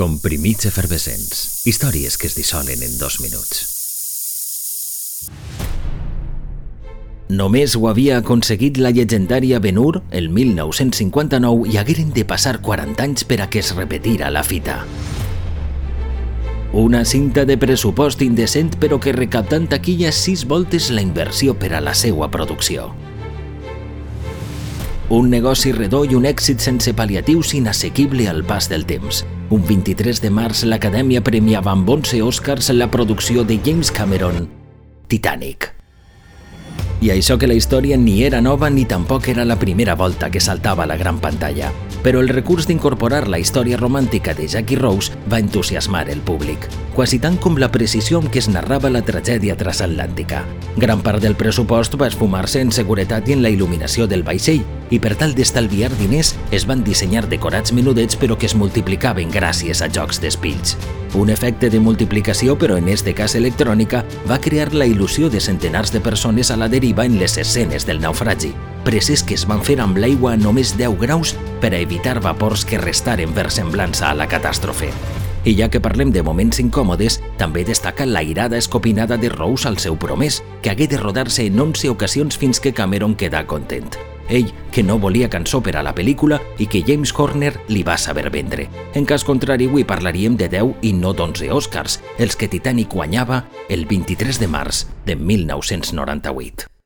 Comprimits efervescents. Històries que es dissolen en dos minuts. Només ho havia aconseguit la llegendària Ben-Hur el 1959 i hagueren de passar 40 anys per a que es repetira la fita. Una cinta de pressupost indecent però que recaptant taquilla sis voltes la inversió per a la seua producció. Un negoci redó i un èxit sense pal·liatius inassequible al pas del temps. Un 23 de març l'Acadèmia premiava amb 11 Oscars la producció de James Cameron, Titanic. I això que la història ni era nova ni tampoc era la primera volta que saltava a la gran pantalla. Però el recurs d'incorporar la història romàntica de Jackie Rose va entusiasmar el públic, quasi tant com la precisió amb què es narrava la tragèdia transatlàntica. Gran part del pressupost va esfumar-se en seguretat i en la il·luminació del vaixell, i per tal d'estalviar diners es van dissenyar decorats menudets però que es multiplicaven gràcies a jocs d'espills. Un efecte de multiplicació, però en este cas electrònica, va crear la il·lusió de centenars de persones a la deriva en les escenes del naufragi, presses que es van fer amb l'aigua a només 10 graus per a evitar vapors que restaren versemblança a la catàstrofe. I ja que parlem de moments incòmodes, també destaca la irada escopinada de Rose al seu promès, que hagué de rodar-se en 11 ocasions fins que Cameron queda content ell que no volia cançó per a la pel·lícula i que James Horner li va saber vendre. En cas contrari, avui parlaríem de 10 i no d'11 Oscars, els que Titanic guanyava el 23 de març de 1998.